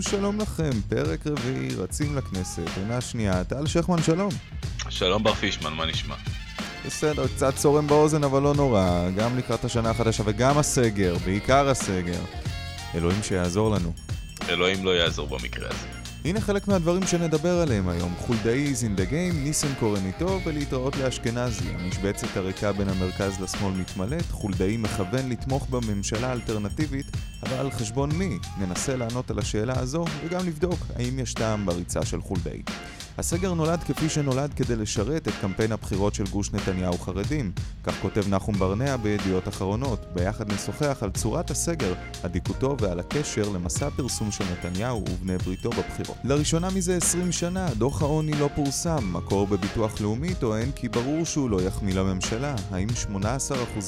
שלום, שלום לכם, פרק רביעי, רצים לכנסת, עונה שנייה, טל שכמן, שלום. שלום בר פישמן, מה נשמע? בסדר, קצת צורם באוזן, אבל לא נורא, גם לקראת השנה החדשה וגם הסגר, בעיקר הסגר. אלוהים שיעזור לנו. אלוהים לא יעזור במקרה הזה. הנה חלק מהדברים שנדבר עליהם היום. חולדאי is in the game, ניסנקורן איתו, ולהתראות לאשכנזי. המשבצת הריקה בין המרכז לשמאל מתמלאת, חולדאי מכוון לתמוך בממשלה האלטרנטיבית, אבל על חשבון מי? ננסה לענות על השאלה הזו, וגם לבדוק האם יש טעם בריצה של חולדאי. הסגר נולד כפי שנולד כדי לשרת את קמפיין הבחירות של גוש נתניהו חרדים. כך כותב נחום ברנע בידיעות אחרונות. ביחד נשוחח על צורת הסגר, אדיקותו ועל הקשר למסע הפרסום של נתניהו ובני בריתו בבחירות. לראשונה מזה 20 שנה, דוח העוני לא פורסם. מקור בביטוח לאומי טוען כי ברור שהוא לא יחמיא לממשלה. האם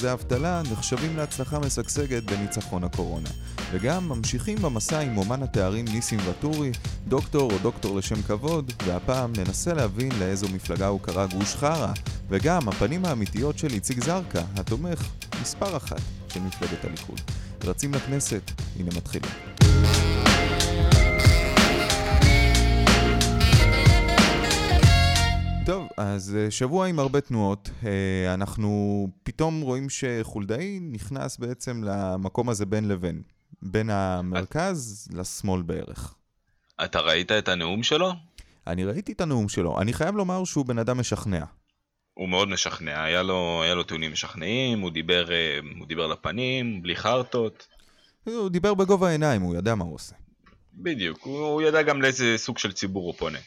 18% אבטלה נחשבים להצלחה משגשגת בניצחון הקורונה? וגם ממשיכים במסע עם אומן התארים ניסים ואטורי, דוקטור או דוקטור לשם כבוד, והפעם ננסה להבין לאיזו מפלגה הוא קרא גוש חרא, וגם הפנים האמיתיות של איציק זרקא, התומך מספר אחת של מפלגת הליכוד. רצים לכנסת, הנה מתחילים. טוב, אז אה, שבוע עם הרבה תנועות. אה, אנחנו פתאום רואים שחולדאי נכנס בעצם למקום הזה בין לבין. בין המרכז לשמאל בערך. אתה ראית את הנאום שלו? אני ראיתי את הנאום שלו. אני חייב לומר שהוא בן אדם משכנע. הוא מאוד משכנע, היה לו, היה לו טיעונים משכנעים, הוא דיבר, אה, הוא דיבר לפנים, בלי חרטות. הוא דיבר בגובה העיניים, הוא ידע מה הוא עושה. בדיוק, הוא, הוא ידע גם לאיזה סוג של ציבור הוא פונה.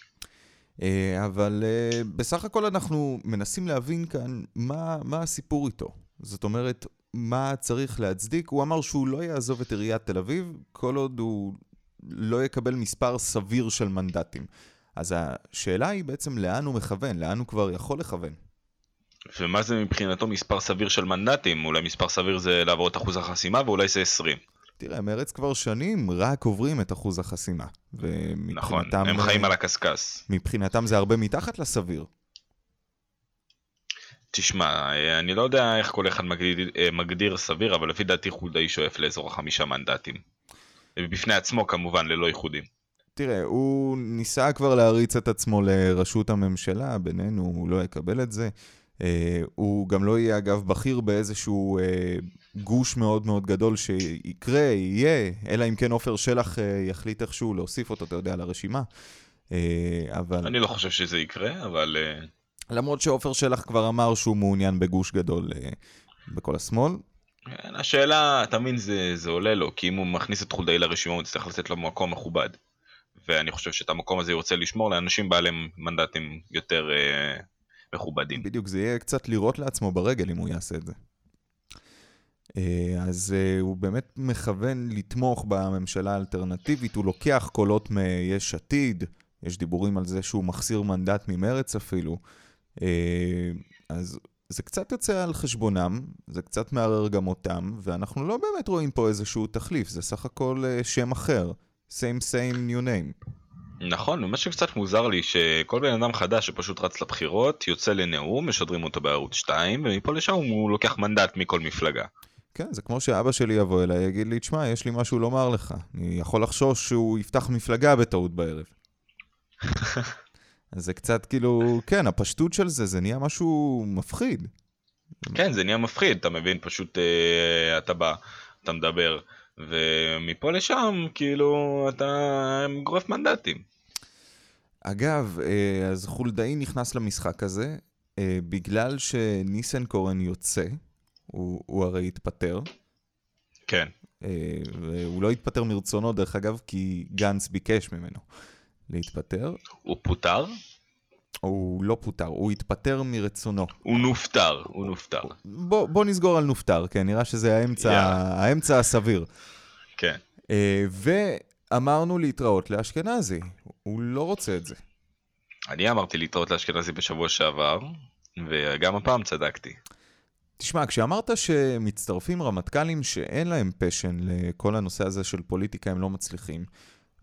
אה, אבל אה, בסך הכל אנחנו מנסים להבין כאן מה, מה הסיפור איתו. זאת אומרת, מה צריך להצדיק? הוא אמר שהוא לא יעזוב את עיריית תל אביב כל עוד הוא לא יקבל מספר סביר של מנדטים. אז השאלה היא בעצם לאן הוא מכוון, לאן הוא כבר יכול לכוון. ומה זה מבחינתו מספר סביר של מנדטים? אולי מספר סביר זה לעבור את אחוז החסימה ואולי זה 20. תראה, מרץ כבר שנים רק עוברים את אחוז החסימה. נכון, הם חיים על הקשקש. מבחינתם זה הרבה מתחת לסביר. תשמע, אני לא יודע איך כל אחד מגדיר, מגדיר סביר, אבל לפי דעתי חולדאי שואף לאזור החמישה מנדטים. בפני עצמו כמובן, ללא איחודים. תראה, הוא ניסה כבר להריץ את עצמו לראשות הממשלה, בינינו הוא לא יקבל את זה. Uh, הוא גם לא יהיה אגב בכיר באיזשהו uh, גוש מאוד מאוד גדול שיקרה, יהיה, אלא אם כן עופר שלח uh, יחליט איכשהו להוסיף אותו, אתה יודע, לרשימה. Uh, אבל... אני לא חושב שזה יקרה, אבל... Uh... למרות שעופר שלח כבר אמר שהוא מעוניין בגוש גדול uh, בכל השמאל. כן, השאלה, אתה מבין, זה, זה עולה לו, כי אם הוא מכניס את חולדאי לרשימה הוא יצטרך לתת לו מקום מכובד. ואני חושב שאת המקום הזה רוצה לשמור לאנשים בעלי מנדטים יותר אה, מכובדים. בדיוק, זה יהיה קצת לירות לעצמו ברגל אם הוא יעשה את זה. אה, אז אה, הוא באמת מכוון לתמוך בממשלה האלטרנטיבית, הוא לוקח קולות מיש עתיד, יש דיבורים על זה שהוא מחסיר מנדט ממרץ אפילו. אה, אז זה קצת יוצא על חשבונם, זה קצת מערער גם אותם, ואנחנו לא באמת רואים פה איזשהו תחליף, זה סך הכל שם אחר. Same same new name. נכון, מה שקצת מוזר לי שכל בן אדם חדש שפשוט רץ לבחירות, יוצא לנאום, משדרים אותו בערוץ 2, ומפה לשם הוא לוקח מנדט מכל מפלגה. כן, זה כמו שאבא שלי יבוא אליי, יגיד לי, תשמע, יש לי משהו לומר לך. אני יכול לחשוש שהוא יפתח מפלגה בטעות בערב. אז זה קצת כאילו, כן, הפשטות של זה, זה נהיה משהו מפחיד. כן, זה נהיה מפחיד, אתה מבין, פשוט אה, אתה בא, אתה מדבר, ומפה לשם, כאילו, אתה גורף מנדטים. אגב, אה, אז חולדאי נכנס למשחק הזה, אה, בגלל שניסנקורן יוצא, הוא, הוא הרי התפטר. כן. אה, הוא לא התפטר מרצונו, דרך אגב, כי גנץ ביקש ממנו להתפטר. הוא פוטר? הוא לא פוטר, הוא התפטר מרצונו. הוא נופטר, הוא נופטר. בוא, בוא נסגור על נופטר, כן, נראה שזה האמצע, yeah. האמצע הסביר. כן. Uh, ואמרנו להתראות לאשכנזי, הוא לא רוצה את זה. אני אמרתי להתראות לאשכנזי בשבוע שעבר, וגם הפעם צדקתי. תשמע, כשאמרת שמצטרפים רמטכ"לים שאין להם פשן לכל הנושא הזה של פוליטיקה, הם לא מצליחים,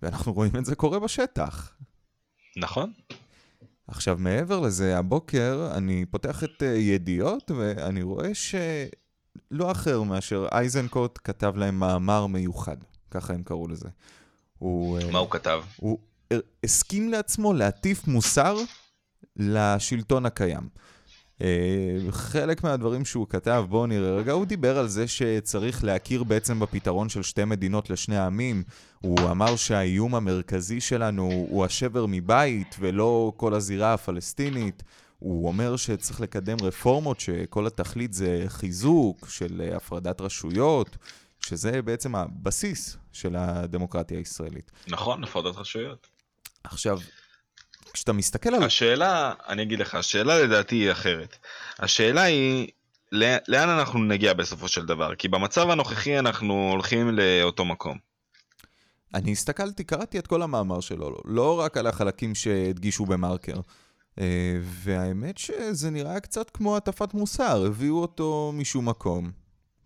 ואנחנו רואים את זה קורה בשטח. נכון. עכשיו, מעבר לזה, הבוקר אני פותח את uh, ידיעות ואני רואה שלא אחר מאשר אייזנקוט כתב להם מאמר מיוחד, ככה הם קראו לזה. הוא... מה הוא כתב? הוא הסכים לעצמו להטיף מוסר לשלטון הקיים. אה, חלק מהדברים שהוא כתב, בואו נראה רגע, הוא דיבר על זה שצריך להכיר בעצם בפתרון של שתי מדינות לשני עמים. הוא אמר שהאיום המרכזי שלנו הוא השבר מבית ולא כל הזירה הפלסטינית. הוא אומר שצריך לקדם רפורמות שכל התכלית זה חיזוק של הפרדת רשויות, שזה בעצם הבסיס של הדמוקרטיה הישראלית. נכון, הפרדת רשויות. עכשיו, כשאתה מסתכל על... השאלה, אני אגיד לך, השאלה לדעתי היא אחרת. השאלה היא, לאן אנחנו נגיע בסופו של דבר? כי במצב הנוכחי אנחנו הולכים לאותו מקום. אני הסתכלתי, קראתי את כל המאמר שלו, לא רק על החלקים שהדגישו במרקר. אה, והאמת שזה נראה קצת כמו הטפת מוסר, הביאו אותו משום מקום.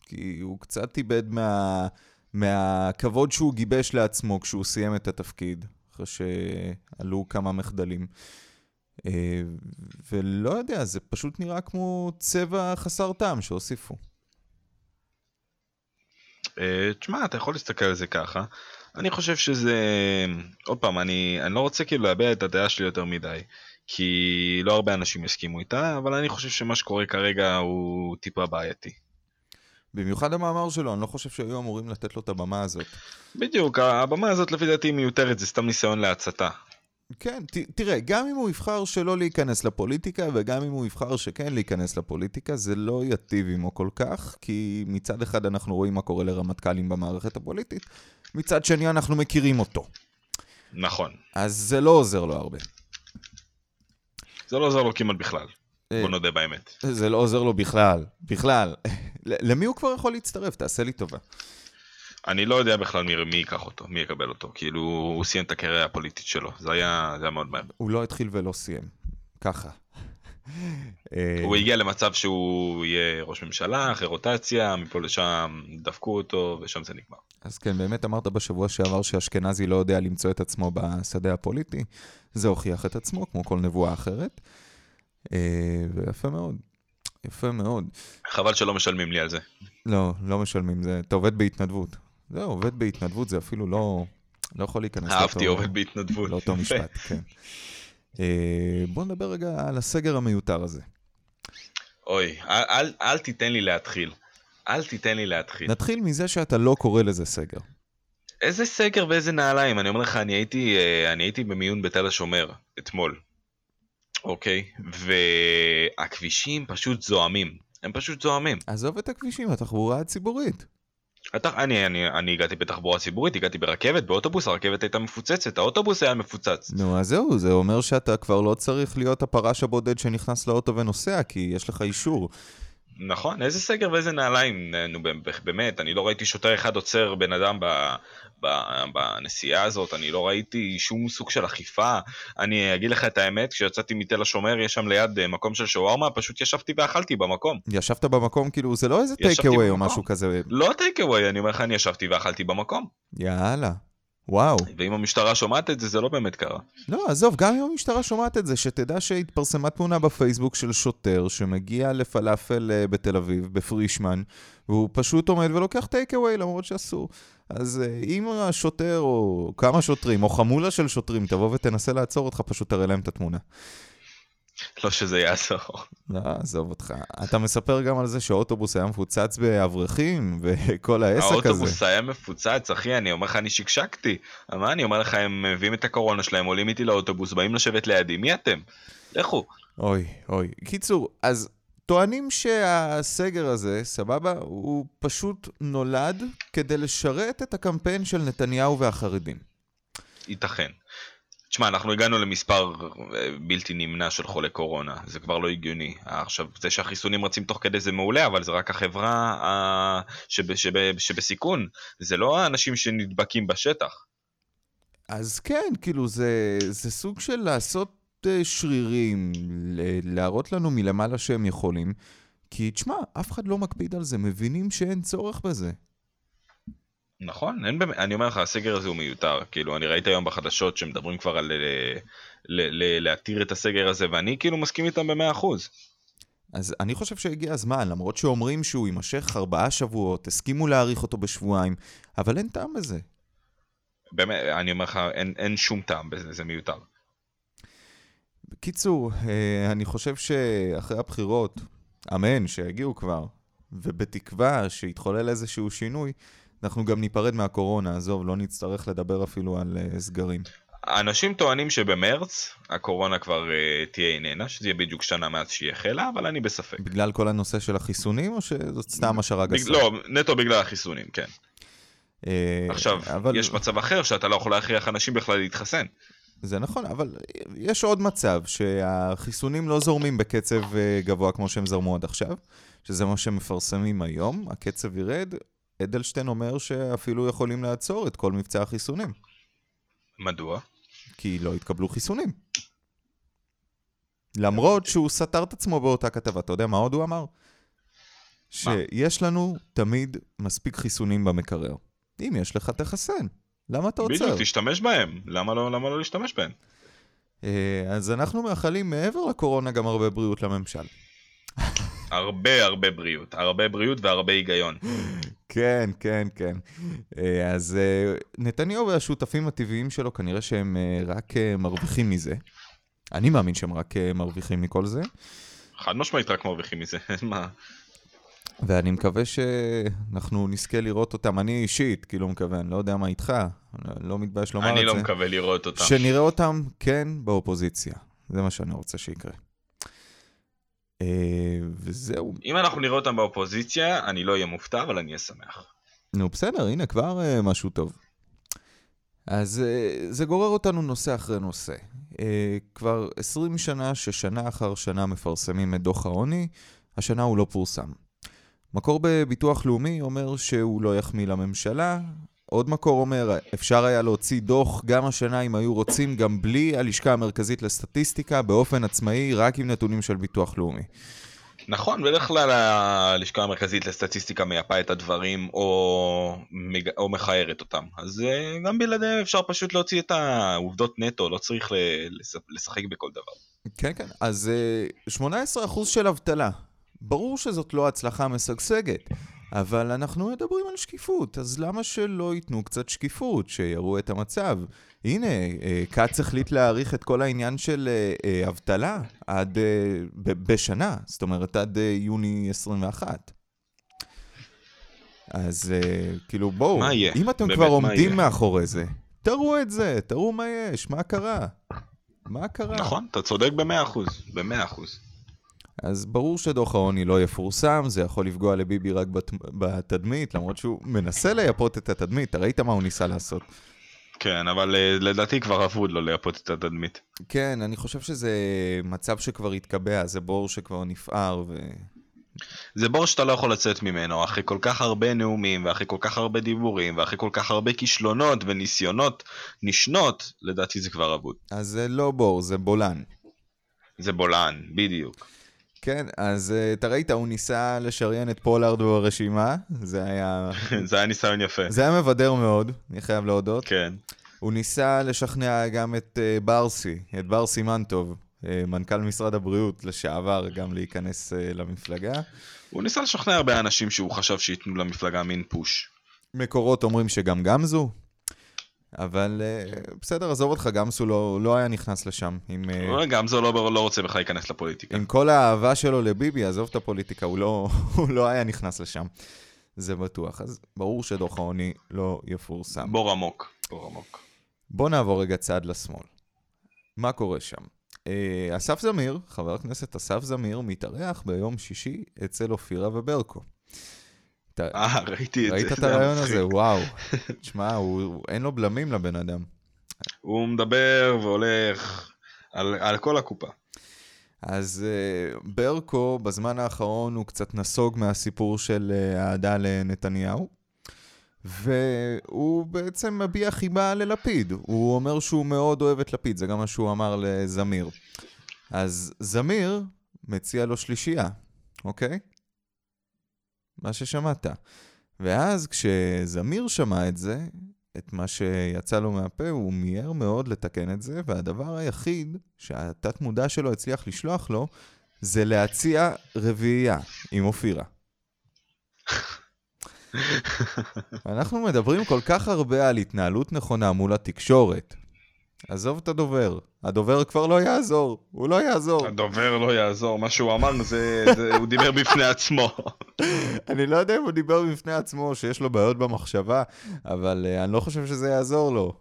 כי הוא קצת איבד מה... מהכבוד שהוא גיבש לעצמו כשהוא סיים את התפקיד. אחרי שעלו כמה מחדלים. אה, ולא יודע, זה פשוט נראה כמו צבע חסר טעם שהוסיפו. אה, תשמע, אתה יכול להסתכל על זה ככה. אני חושב שזה... עוד פעם, אני, אני לא רוצה כאילו להביע את הדעה שלי יותר מדי, כי לא הרבה אנשים יסכימו איתה, אבל אני חושב שמה שקורה כרגע הוא טיפה בעייתי. במיוחד המאמר שלו, אני לא חושב שהיו אמורים לתת לו את הבמה הזאת. בדיוק, הבמה הזאת לפי דעתי מיותרת, זה סתם ניסיון להצתה. כן, ת, תראה, גם אם הוא יבחר שלא להיכנס לפוליטיקה, וגם אם הוא יבחר שכן להיכנס לפוליטיקה, זה לא יטיב עמו כל כך, כי מצד אחד אנחנו רואים מה קורה לרמטכ"לים במערכת הפוליטית, מצד שני אנחנו מכירים אותו. נכון. אז זה לא עוזר לו הרבה. זה לא עוזר לו כמעט בכלל. בוא אה, נודה באמת. זה לא עוזר לו בכלל, בכלל. למי הוא כבר יכול להצטרף? תעשה לי טובה. אני לא יודע בכלל מי, מי ייקח אותו, מי יקבל אותו. כאילו, הוא סיים את הקריירה הפוליטית שלו. זה היה, זה היה מאוד מהר. הוא לא התחיל ולא סיים. ככה. אה, הוא הגיע למצב שהוא יהיה ראש ממשלה, אחרי רוטציה, מפה לשם דפקו אותו, ושם זה נגמר. אז כן, באמת אמרת בשבוע שעבר שאשכנזי לא יודע למצוא את עצמו בשדה הפוליטי. זה הוכיח את עצמו, כמו כל נבואה אחרת. אה, ויפה מאוד. יפה מאוד. חבל שלא משלמים לי על זה. לא, לא משלמים, זה, אתה עובד בהתנדבות. זה עובד בהתנדבות, זה אפילו לא, לא יכול להיכנס לאותו... אהבתי עובד בהתנדבות. לאותו משפט, כן. אה, בוא נדבר רגע על הסגר המיותר הזה. אוי, אל, אל, אל תיתן לי להתחיל. אל תיתן לי להתחיל. נתחיל מזה שאתה לא קורא לזה סגר. איזה סגר ואיזה נעליים? אני אומר לך, אני הייתי, אה, אני הייתי במיון בתל השומר אתמול. אוקיי, והכבישים פשוט זועמים. הם פשוט זועמים. עזוב את הכבישים, התחבורה הציבורית. התח... אני, אני, אני הגעתי בתחבורה ציבורית, הגעתי ברכבת, באוטובוס, הרכבת הייתה מפוצצת, האוטובוס היה מפוצץ. נו, אז זהו, זה אומר שאתה כבר לא צריך להיות הפרש הבודד שנכנס לאוטו ונוסע, כי יש לך אישור. נכון, איזה סגר ואיזה נעליים, נו באמת, אני לא ראיתי שוטר אחד עוצר בן אדם בנסיעה הזאת, אני לא ראיתי שום סוג של אכיפה. אני אגיד לך את האמת, כשיצאתי מתל השומר, יש שם ליד אה, מקום של שווארמה, פשוט ישבתי ואכלתי במקום. ישבת במקום, כאילו, זה לא איזה טייק אווי או משהו כזה. לא טייק אווי, אני אומר לך, אני ישבתי ואכלתי במקום. יאללה. וואו. ואם המשטרה שומעת את זה, זה לא באמת קרה. לא, עזוב, גם אם המשטרה שומעת את זה, שתדע שהתפרסמה תמונה בפייסבוק של שוטר שמגיע לפלאפל אה, בתל אביב, בפרישמן, והוא פשוט עומד ולוקח טייק אווי למרות שאסור. אז אה, אם השוטר או כמה שוטרים, או חמולה של שוטרים, תבוא ותנסה לעצור אותך, פשוט תראה להם את התמונה. לא שזה יעזור. לא, עזוב אותך. אתה מספר גם על זה שהאוטובוס היה מפוצץ באברכים, וכל העסק הזה. האוטובוס היה מפוצץ, אחי, אני אומר לך, אני שקשקתי. מה אני אומר לך, הם מביאים את הקורונה שלהם, עולים איתי לאוטובוס, באים לשבת לידי, מי אתם? לכו. אוי, אוי. קיצור, אז טוענים שהסגר הזה, סבבה, הוא פשוט נולד כדי לשרת את הקמפיין של נתניהו והחרדים. ייתכן. תשמע, אנחנו הגענו למספר אה, בלתי נמנע של חולי קורונה, זה כבר לא הגיוני. עכשיו, זה שהחיסונים רצים תוך כדי זה מעולה, אבל זה רק החברה uh, שב, שב, שבסיכון, זה לא האנשים שנדבקים בשטח. אז כן, כאילו, זה, זה סוג של לעשות שרירים, להראות לנו מלמעלה שהם יכולים, כי תשמע, אף אחד לא מקפיד על זה, מבינים שאין צורך בזה. נכון, אין באמת, אני אומר לך, הסגר הזה הוא מיותר. כאילו, אני ראיתי היום בחדשות שמדברים כבר על אה, להתיר את הסגר הזה, ואני כאילו מסכים איתם במאה אחוז. אז אני חושב שהגיע הזמן, למרות שאומרים שהוא יימשך ארבעה שבועות, הסכימו להאריך אותו בשבועיים, אבל אין טעם בזה. באמת, אני אומר לך, אין, אין שום טעם בזה, זה מיותר. בקיצור, אה, אני חושב שאחרי הבחירות, אמן, שיגיעו כבר, ובתקווה שיתחולל איזשהו שינוי, אנחנו גם ניפרד מהקורונה, עזוב, לא נצטרך לדבר אפילו על uh, סגרים. אנשים טוענים שבמרץ הקורונה כבר uh, תהיה איננה, שזה יהיה בדיוק שנה מאז שהיא החלה, אבל אני בספק. בגלל כל הנושא של החיסונים, או שזאת סתם השערה גסה? לא, נטו בגלל החיסונים, כן. Uh, עכשיו, אבל... יש מצב אחר שאתה לא יכול להכריח אנשים בכלל להתחסן. זה נכון, אבל יש עוד מצב שהחיסונים לא זורמים בקצב גבוה כמו שהם זרמו עד עכשיו, שזה מה שמפרסמים היום, הקצב ירד, אדלשטיין אומר שאפילו יכולים לעצור את כל מבצע החיסונים. מדוע? כי לא התקבלו חיסונים. למרות שהוא סתר את עצמו באותה כתבה. אתה יודע מה עוד הוא אמר? שיש לנו תמיד מספיק חיסונים במקרר. אם יש לך, תחסן. למה אתה עוצר? בדיוק, תשתמש בהם. למה לא, למה לא להשתמש בהם? אה, אז אנחנו מאחלים מעבר לקורונה גם הרבה בריאות לממשל. הרבה הרבה בריאות, הרבה בריאות והרבה היגיון. כן, כן, כן. אה, אז אה, נתניהו והשותפים הטבעיים שלו, כנראה שהם אה, רק מרוויחים מזה. אני מאמין שהם רק מרוויחים מכל זה. חד משמעית רק מרוויחים מזה, מה? ואני מקווה שאנחנו נזכה לראות אותם, אני אישית, כאילו מקווה, אני לא יודע מה איתך, לא מתבייש לומר את לא זה. אני לא מקווה לראות אותם. שנראה אותם, כן, באופוזיציה. זה מה שאני רוצה שיקרה. אה, וזהו. אם אנחנו נראה אותם באופוזיציה, אני לא אהיה מופתע, אבל אני אהיה שמח. נו, בסדר, הנה כבר uh, משהו טוב. אז uh, זה גורר אותנו נושא אחרי נושא. כבר 20 שנה ששנה אחר שנה מפרסמים את דוח העוני, השנה הוא לא פורסם. מקור בביטוח לאומי אומר שהוא לא יחמיא לממשלה, עוד מקור אומר, אפשר היה להוציא דוח גם השנה אם היו רוצים, גם בלי הלשכה המרכזית לסטטיסטיקה, באופן עצמאי, רק עם נתונים של ביטוח לאומי. נכון, בדרך כלל הלשכה המרכזית לסטטיסטיקה מייפה את הדברים או. או מכערת אותם. אז אה, גם בלעדיהם אפשר פשוט להוציא את העובדות נטו, לא צריך לשחק בכל דבר. כן, כן. אז 18% אה, של אבטלה. ברור שזאת לא הצלחה משגשגת. אבל אנחנו מדברים על שקיפות, אז למה שלא ייתנו קצת שקיפות, שיראו את המצב? הנה, אה, כץ החליט להאריך את כל העניין של אה, אה, אבטלה עד, בשנה, זאת אומרת עד יוני 21. אז כאילו בואו, אם אתם כבר עומדים מאחורי זה, תראו את זה, תראו מה יש, מה קרה. מה קרה? נכון, אתה צודק במאה אחוז, במאה אחוז. אז ברור שדוח העוני לא יפורסם, זה יכול לפגוע לביבי רק בת... בתדמית, למרות שהוא מנסה לייפות את התדמית, אתה ראית מה הוא ניסה לעשות. כן, אבל uh, לדעתי כבר אבוד לו לייפות את התדמית. כן, אני חושב שזה מצב שכבר התקבע, זה בור שכבר נפער ו... זה בור שאתה לא יכול לצאת ממנו, אחרי כל כך הרבה נאומים, ואחרי כל כך הרבה דיבורים, ואחרי כל כך הרבה כישלונות וניסיונות נשנות, לדעתי זה כבר אבוד. אז זה לא בור, זה בולען. זה בולען, בדיוק. כן, אז uh, אתה ראית, הוא ניסה לשריין את פולארד ברשימה, זה היה... זה היה ניסיון יפה. זה היה מבדר מאוד, אני חייב להודות. כן. הוא ניסה לשכנע גם את uh, ברסי, את בר סימנטוב, uh, מנכ"ל משרד הבריאות לשעבר, גם להיכנס למפלגה. הוא ניסה לשכנע הרבה אנשים שהוא חשב שייתנו למפלגה מין פוש. מקורות אומרים שגם גמזו, אבל אה, בסדר, עזוב אותך, גמסו לא, לא היה נכנס לשם. עם, אה, גמזו לא, לא רוצה בכלל להיכנס לפוליטיקה. עם כל האהבה שלו לביבי, עזוב את הפוליטיקה, הוא לא, הוא לא היה נכנס לשם. זה בטוח. אז ברור שדוח העוני לא יפורסם. בור עמוק, בור עמוק. בוא נעבור רגע צעד לשמאל. מה קורה שם? אה, אסף זמיר, חבר הכנסת אסף זמיר, מתארח ביום שישי אצל אופירה וברקו. אה, ראיתי את זה. ראית את הרעיון הזה? וואו. תשמע, אין לו בלמים לבן אדם. הוא מדבר והולך על, על כל הקופה. אז uh, ברקו בזמן האחרון הוא קצת נסוג מהסיפור של uh, אהדה לנתניהו, והוא בעצם מביע חיבה ללפיד. הוא אומר שהוא מאוד אוהב את לפיד, זה גם מה שהוא אמר לזמיר. אז זמיר מציע לו שלישייה, אוקיי? מה ששמעת. ואז כשזמיר שמע את זה, את מה שיצא לו מהפה, הוא מיהר מאוד לתקן את זה, והדבר היחיד שהתת מודע שלו הצליח לשלוח לו, זה להציע רביעייה עם אופירה. אנחנו מדברים כל כך הרבה על התנהלות נכונה מול התקשורת. עזוב את הדובר, הדובר כבר לא יעזור, הוא לא יעזור. הדובר לא יעזור, מה שהוא אמר זה, זה הוא דיבר בפני עצמו. אני לא יודע אם הוא דיבר בפני עצמו, שיש לו בעיות במחשבה, אבל uh, אני לא חושב שזה יעזור לו.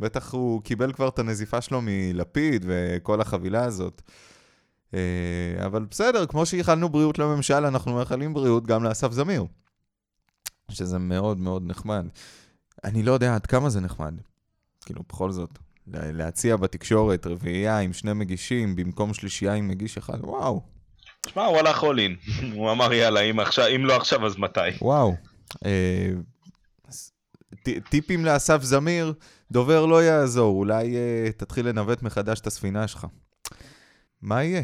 בטח הוא קיבל כבר את הנזיפה שלו מלפיד וכל החבילה הזאת. Uh, אבל בסדר, כמו שאיחלנו בריאות לממשל, אנחנו מאחלים בריאות גם לאסף זמיר. שזה מאוד מאוד נחמד. אני לא יודע עד כמה זה נחמד. כאילו, בכל זאת, להציע בתקשורת רביעייה עם שני מגישים במקום שלישייה עם מגיש אחד, וואו. שמע, הוא הלך all in. הוא אמר, יאללה, אם, עכשיו, אם לא עכשיו, אז מתי? וואו. אה, טיפים לאסף זמיר, דובר לא יעזור, אולי אה, תתחיל לנווט מחדש את הספינה שלך. מה יהיה?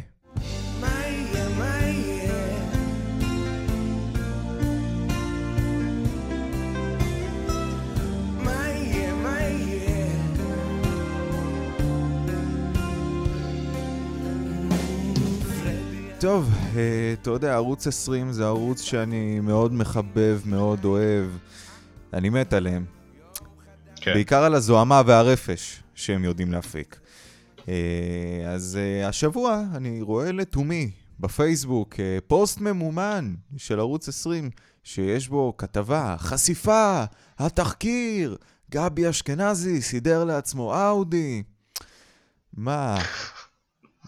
טוב, אה, אתה יודע, ערוץ 20 זה ערוץ שאני מאוד מחבב, מאוד אוהב. אני מת עליהם. כן. בעיקר על הזוהמה והרפש שהם יודעים להפיק. אה, אז אה, השבוע אני רואה לתומי בפייסבוק פוסט ממומן של ערוץ 20, שיש בו כתבה, חשיפה, התחקיר, גבי אשכנזי סידר לעצמו אאודי. מה,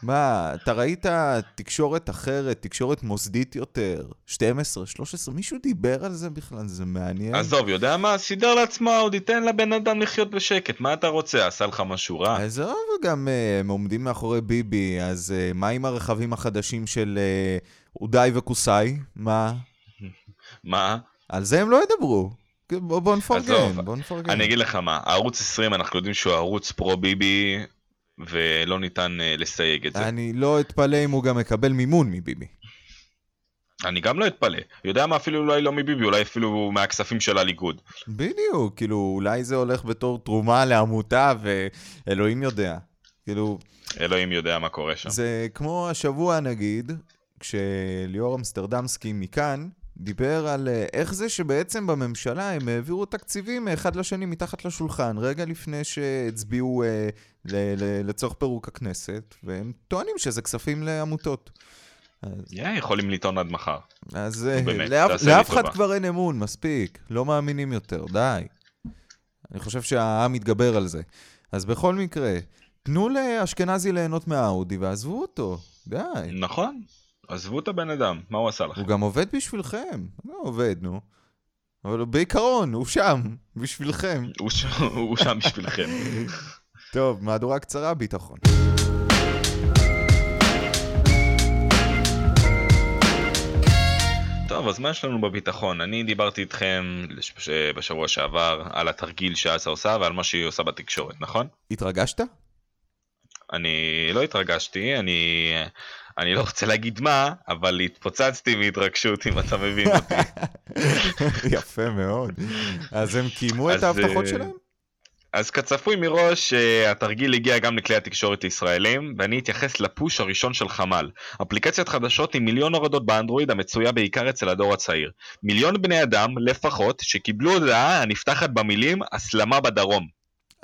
מה, אתה ראית תקשורת אחרת, תקשורת מוסדית יותר, 12, 13, מישהו דיבר על זה בכלל? זה מעניין. עזוב, יודע מה? סידר לעצמו עוד ייתן לבן אדם לחיות בשקט, מה אתה רוצה? עשה לך משהו רע? עזוב, גם uh, הם עומדים מאחורי ביבי, אז uh, מה עם הרכבים החדשים של uh, אודאי וכוסאי? מה? מה? על זה הם לא ידברו. בוא נפרגן, בוא נפרגן. אני אגיד לך מה, ערוץ 20 אנחנו יודעים שהוא ערוץ פרו ביבי ולא ניתן uh, לסייג את זה. אני לא אתפלא אם הוא גם מקבל מימון מביבי. אני גם לא אתפלא. יודע מה, אפילו אולי לא מביבי, אולי אפילו מהכספים של הליכוד. בדיוק, כאילו, אולי זה הולך בתור תרומה לעמותה, ואלוהים יודע. כאילו... אלוהים יודע מה קורה שם. זה כמו השבוע, נגיד, כשליאור אמסטרדמסקי מכאן, דיבר על אה, איך זה שבעצם בממשלה הם העבירו תקציבים מאחד לשני מתחת לשולחן, רגע לפני שהצביעו אה, לצורך פירוק הכנסת, והם טוענים שזה כספים לעמותות. אז... Yeah, יכולים לטעון עד מחר. אז אה, באמת, לאף, לאף אחד כבר אין אמון, מספיק. לא מאמינים יותר, די. אני חושב שהעם יתגבר על זה. אז בכל מקרה, תנו לאשכנזי ליהנות מהאאודי ועזבו אותו, די. נכון. עזבו את הבן אדם, מה הוא עשה לכם? הוא גם עובד בשבילכם. לא עובד, נו. אבל בעיקרון, הוא שם, בשבילכם. הוא שם בשבילכם. טוב, מהדורה קצרה, ביטחון. טוב, אז מה יש לנו בביטחון? אני דיברתי איתכם בשבוע שעבר על התרגיל שעשה עושה ועל מה שהיא עושה בתקשורת, נכון? התרגשת? אני לא התרגשתי, אני אני לא רוצה להגיד מה, אבל התפוצצתי מהתרגשות אם אתה מבין אותי. יפה מאוד. אז הם קיימו את ההבטחות אה, שלהם? אז כצפוי מראש, אה, התרגיל הגיע גם לכלי התקשורת הישראלים, ואני אתייחס לפוש הראשון של חמ"ל. אפליקציית חדשות עם מיליון הורדות באנדרואיד המצויה בעיקר אצל הדור הצעיר. מיליון בני אדם, לפחות, שקיבלו הודעה הנפתחת במילים הסלמה בדרום.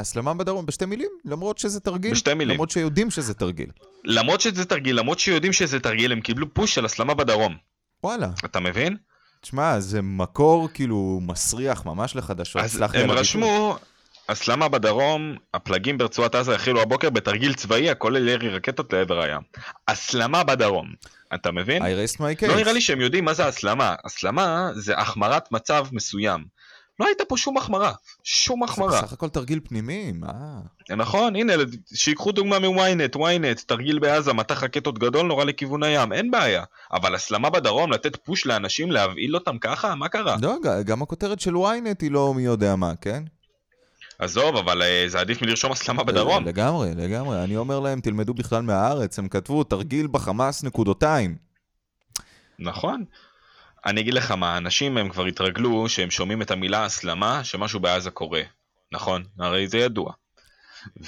הסלמה בדרום בשתי מילים? למרות שזה תרגיל? בשתי מילים. למרות שיודעים שזה תרגיל. למרות שזה תרגיל, למרות שיודעים שזה תרגיל, הם קיבלו פוש של הסלמה בדרום. וואלה. אתה מבין? תשמע, זה מקור כאילו מסריח ממש לחדשות. אז הם רשמו, הסלמה בדרום, הפלגים ברצועת עזה החלו הבוקר בתרגיל צבאי הכולל ירי רקטות לעבר הים. הסלמה בדרום. אתה מבין? I rest my case. לא נראה לי שהם יודעים מה זה הסלמה. הסלמה זה החמרת מצב מסוים. לא הייתה פה שום החמרה, שום החמרה. זה בסך הכל תרגיל פנימי, מה? נכון, הנה, שיקחו דוגמה מוויינט, וויינט, תרגיל בעזה, מטח רקטות גדול נורא לכיוון הים, אין בעיה. אבל הסלמה בדרום, לתת פוש לאנשים, להבהיל אותם ככה, מה קרה? לא, גם הכותרת של וויינט היא לא מי יודע מה, כן? עזוב, אבל אה, זה עדיף מלרשום הסלמה בדרום. לגמרי, לגמרי. אני אומר להם, תלמדו בכלל מהארץ, הם כתבו תרגיל בחמאס נקודותיים. נכון. אני אגיד לך מה, אנשים הם כבר התרגלו שהם שומעים את המילה הסלמה, שמשהו בעזה קורה. נכון? הרי זה ידוע.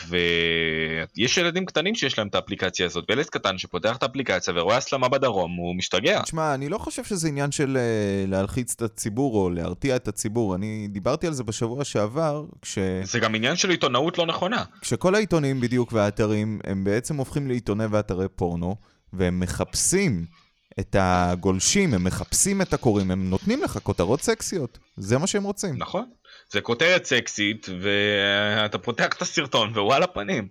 ויש ילדים קטנים שיש להם את האפליקציה הזאת, וילד קטן שפותח את האפליקציה ורואה הסלמה בדרום, הוא משתגע. תשמע, אני לא חושב שזה עניין של אה, להלחיץ את הציבור או להרתיע את הציבור. אני דיברתי על זה בשבוע שעבר, כש... זה גם עניין של עיתונאות לא נכונה. כשכל העיתונים בדיוק והאתרים, הם בעצם הופכים לעיתוני ואתרי פורנו, והם מחפשים את הגולשים, הם מחפשים את הקוראים, הם נותנים לך כותרות סקסיות. זה מה שהם רוצים. נכון. זה כותרת סקסית, ואתה פותח את הסרטון, ווואלה פנים.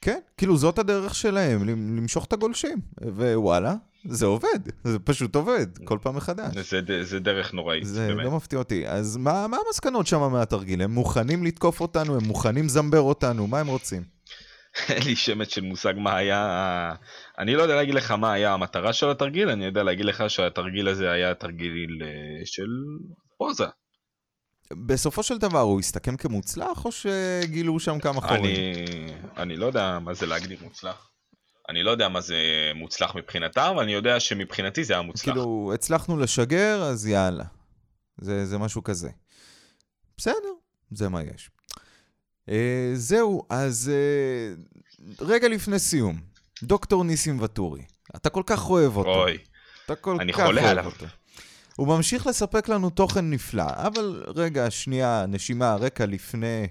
כן, כאילו זאת הדרך שלהם, למשוך את הגולשים. ווואלה, זה עובד, זה פשוט עובד, כל פעם מחדש. זה, זה, זה דרך נוראית, זה באמת. לא מפתיע אותי. אז מה, מה המסקנות שם מהתרגיל? הם מוכנים לתקוף אותנו? הם מוכנים לזמבר אותנו? מה הם רוצים? אין לי שמץ של מושג מה היה... אני לא יודע להגיד לך מה היה המטרה של התרגיל, אני יודע להגיד לך שהתרגיל הזה היה תרגיל אה, של פוזה. בסופו של דבר הוא הסתכם כמוצלח, או שגילו שם כמה חורים? אני, אני לא יודע מה זה להגדיר מוצלח. אני לא יודע מה זה מוצלח מבחינתם, אבל אני יודע שמבחינתי זה היה מוצלח. כאילו, הצלחנו לשגר, אז יאללה. זה, זה משהו כזה. בסדר, זה מה יש. Uh, זהו, אז uh, רגע לפני סיום, דוקטור ניסים ואטורי, אתה כל כך אוהב אותו. אוי, אתה כל אני כך חולה אוהב עליו. אותו. הוא ממשיך לספק לנו תוכן נפלא, אבל רגע, שנייה, נשימה, רקע לפני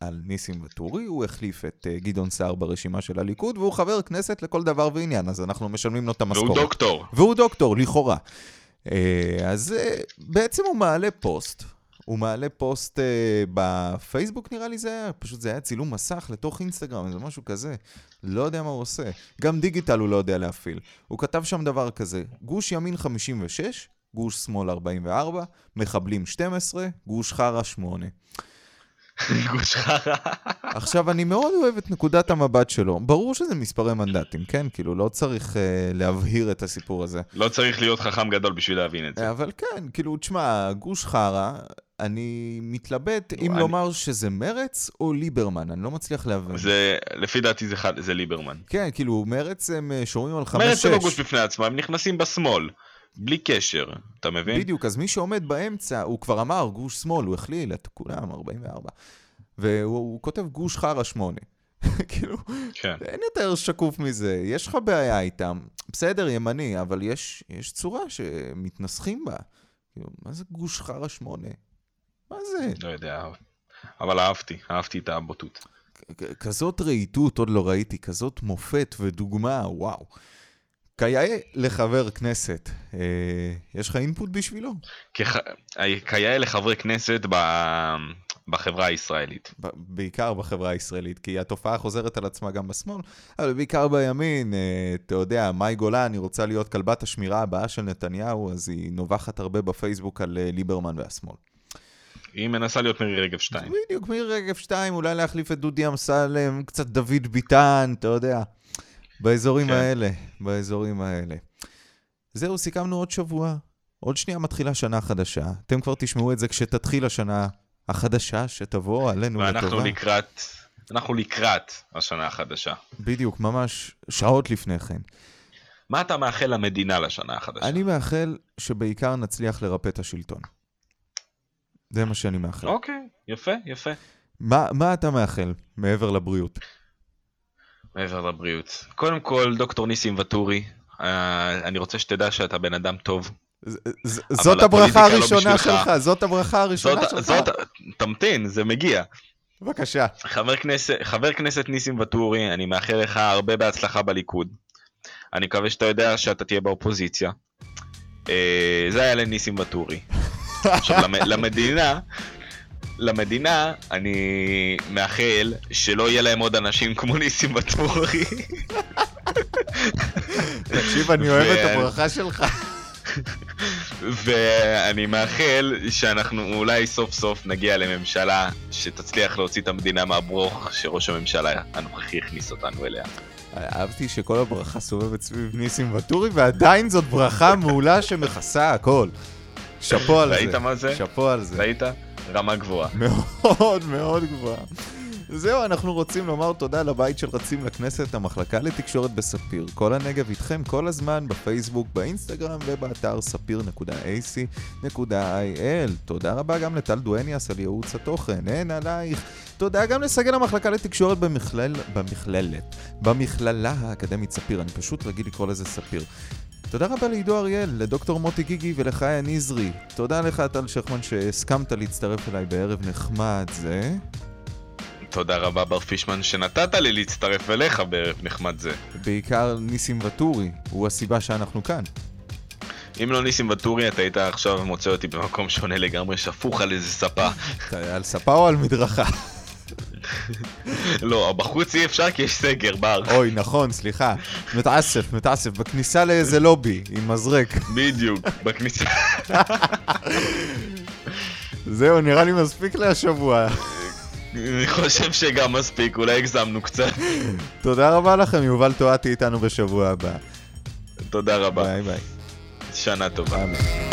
על ניסים ואטורי, הוא החליף את uh, גדעון סער ברשימה של הליכוד, והוא חבר כנסת לכל דבר ועניין, אז אנחנו משלמים לו את המשכורת. והוא דוקטור. והוא דוקטור, לכאורה. Uh, אז uh, בעצם הוא מעלה פוסט. הוא מעלה פוסט uh, בפייסבוק נראה לי זה היה, פשוט זה היה צילום מסך לתוך אינסטגרם, זה משהו כזה. לא יודע מה הוא עושה. גם דיגיטל הוא לא יודע להפעיל. הוא כתב שם דבר כזה, גוש ימין 56, גוש שמאל 44, מחבלים 12, גוש חרא 8. גוש חרא. עכשיו, אני מאוד אוהב את נקודת המבט שלו. ברור שזה מספרי מנדטים, כן? כאילו, לא צריך uh, להבהיר את הסיפור הזה. לא צריך להיות חכם גדול בשביל להבין את זה. אבל כן, כאילו, תשמע, גוש חרא, אני מתלבט אם אני- לומר שזה מרץ או ליברמן, אני לא מצליח להבין. זה, לפי דעתי זה, זה ליברמן. כן, כאילו, מרץ הם אה, שומעים על 5-6. מרצ זה לא גוש בפני עצמם, הם נכנסים בשמאל. בלי קשר, אתה מבין? בדיוק, אז מי שעומד באמצע, הוא כבר אמר גוש שמאל, הוא הכליל את כולם, 44. והוא הוא כותב גוש חרא 8. כאילו, כן. אין יותר שקוף מזה, יש לך בעיה איתם. בסדר, ימני, אבל יש, יש צורה שמתנסחים בה. כאילו, מה זה גוש חרא 8? מה זה? לא יודע, אבל אהבתי, אהבתי את הבוטות. כזאת רהיטות עוד לא ראיתי, כזאת מופת ודוגמה, וואו. כיאה לחבר כנסת, אה, יש לך אינפוט בשבילו? כח- כיאה לחברי כנסת ב- בחברה הישראלית. ב- בעיקר בחברה הישראלית, כי התופעה חוזרת על עצמה גם בשמאל, אבל בעיקר בימין, אה, אתה יודע, מאי גולן, היא רוצה להיות כלבת השמירה הבאה של נתניהו, אז היא נובחת הרבה בפייסבוק על אה, ליברמן והשמאל. היא מנסה להיות מירי רגב 2. בדיוק, מירי רגב 2, אולי להחליף את דודי אמסלם, קצת דוד ביטן, אתה יודע. באזורים כן. האלה, באזורים האלה. זהו, סיכמנו עוד שבוע. עוד שנייה מתחילה שנה חדשה. אתם כבר תשמעו את זה כשתתחיל השנה החדשה שתבוא עלינו לטובה. ואנחנו לקראת, אנחנו לקראת השנה החדשה. בדיוק, ממש שעות לפני כן. מה אתה מאחל למדינה לשנה החדשה? אני מאחל שבעיקר נצליח לרפא את השלטון. זה מה שאני מאחל. אוקיי, יפה, יפה. מה, מה אתה מאחל מעבר לבריאות? מעבר לבריאות. קודם כל, דוקטור ניסים ואטורי, אה, אני רוצה שתדע שאתה בן אדם טוב. זאת הברכה לא הראשונה. שלך, זאת הברכה הראשונה שלך. תמתין, זה מגיע. בבקשה. חבר כנסת, חבר כנסת ניסים ואטורי, אני מאחל לך הרבה בהצלחה בליכוד. אני מקווה שאתה יודע שאתה תהיה באופוזיציה. אה, זה היה לניסים ואטורי. עכשיו, למ- למדינה, למדינה, אני מאחל שלא יהיה להם עוד אנשים כמו ניסים ואטורי. תקשיב, אני אוהב את הברכה שלך. ואני מאחל שאנחנו אולי סוף סוף נגיע לממשלה שתצליח להוציא את המדינה מהברוך שראש הממשלה הנוכחי הכניס אותנו אליה. אהבתי שכל הברכה סובבת סביב ניסים ואטורי, ועדיין זאת ברכה מעולה שמכסה הכל. שאפו על זה. ראית מה זה? שאפו על זה. ראית? רמה גבוהה. מאוד מאוד גבוהה. זהו, אנחנו רוצים לומר תודה לבית של רצים לכנסת, המחלקה לתקשורת בספיר. כל הנגב איתכם כל הזמן בפייסבוק, באינסטגרם ובאתר ספיר.ac.il. תודה רבה גם לטל דואניאס על ייעוץ התוכן. אין עלייך. תודה גם לסגל המחלקה לתקשורת במכלל... במכללת. במכללה האקדמית ספיר, אני פשוט רגיל לקרוא לזה ספיר. תודה רבה לעידו אריאל, לדוקטור מוטי גיגי ולחיה נזרי. תודה לך, טל שכמן, שהסכמת להצטרף אליי בערב נחמד זה. תודה רבה בר פישמן שנתת לי להצטרף אליך בערב נחמד זה. בעיקר ניסים ואטורי, הוא הסיבה שאנחנו כאן. אם לא ניסים ואטורי אתה היית עכשיו מוצא אותי במקום שונה לגמרי, שפוך על איזה ספה. על ספה או על מדרכה? לא, בחוץ אי אפשר כי יש סגר בר. אוי, נכון, סליחה. מתעסף, מתעסף, בכניסה לאיזה לובי עם מזרק. בדיוק, בכניסה. זהו, נראה לי מספיק להשבוע. אני חושב שגם מספיק, אולי הגזמנו קצת. תודה רבה לכם, יובל טועתי איתנו בשבוע הבא. תודה רבה. ביי ביי. שנה טובה. אמן.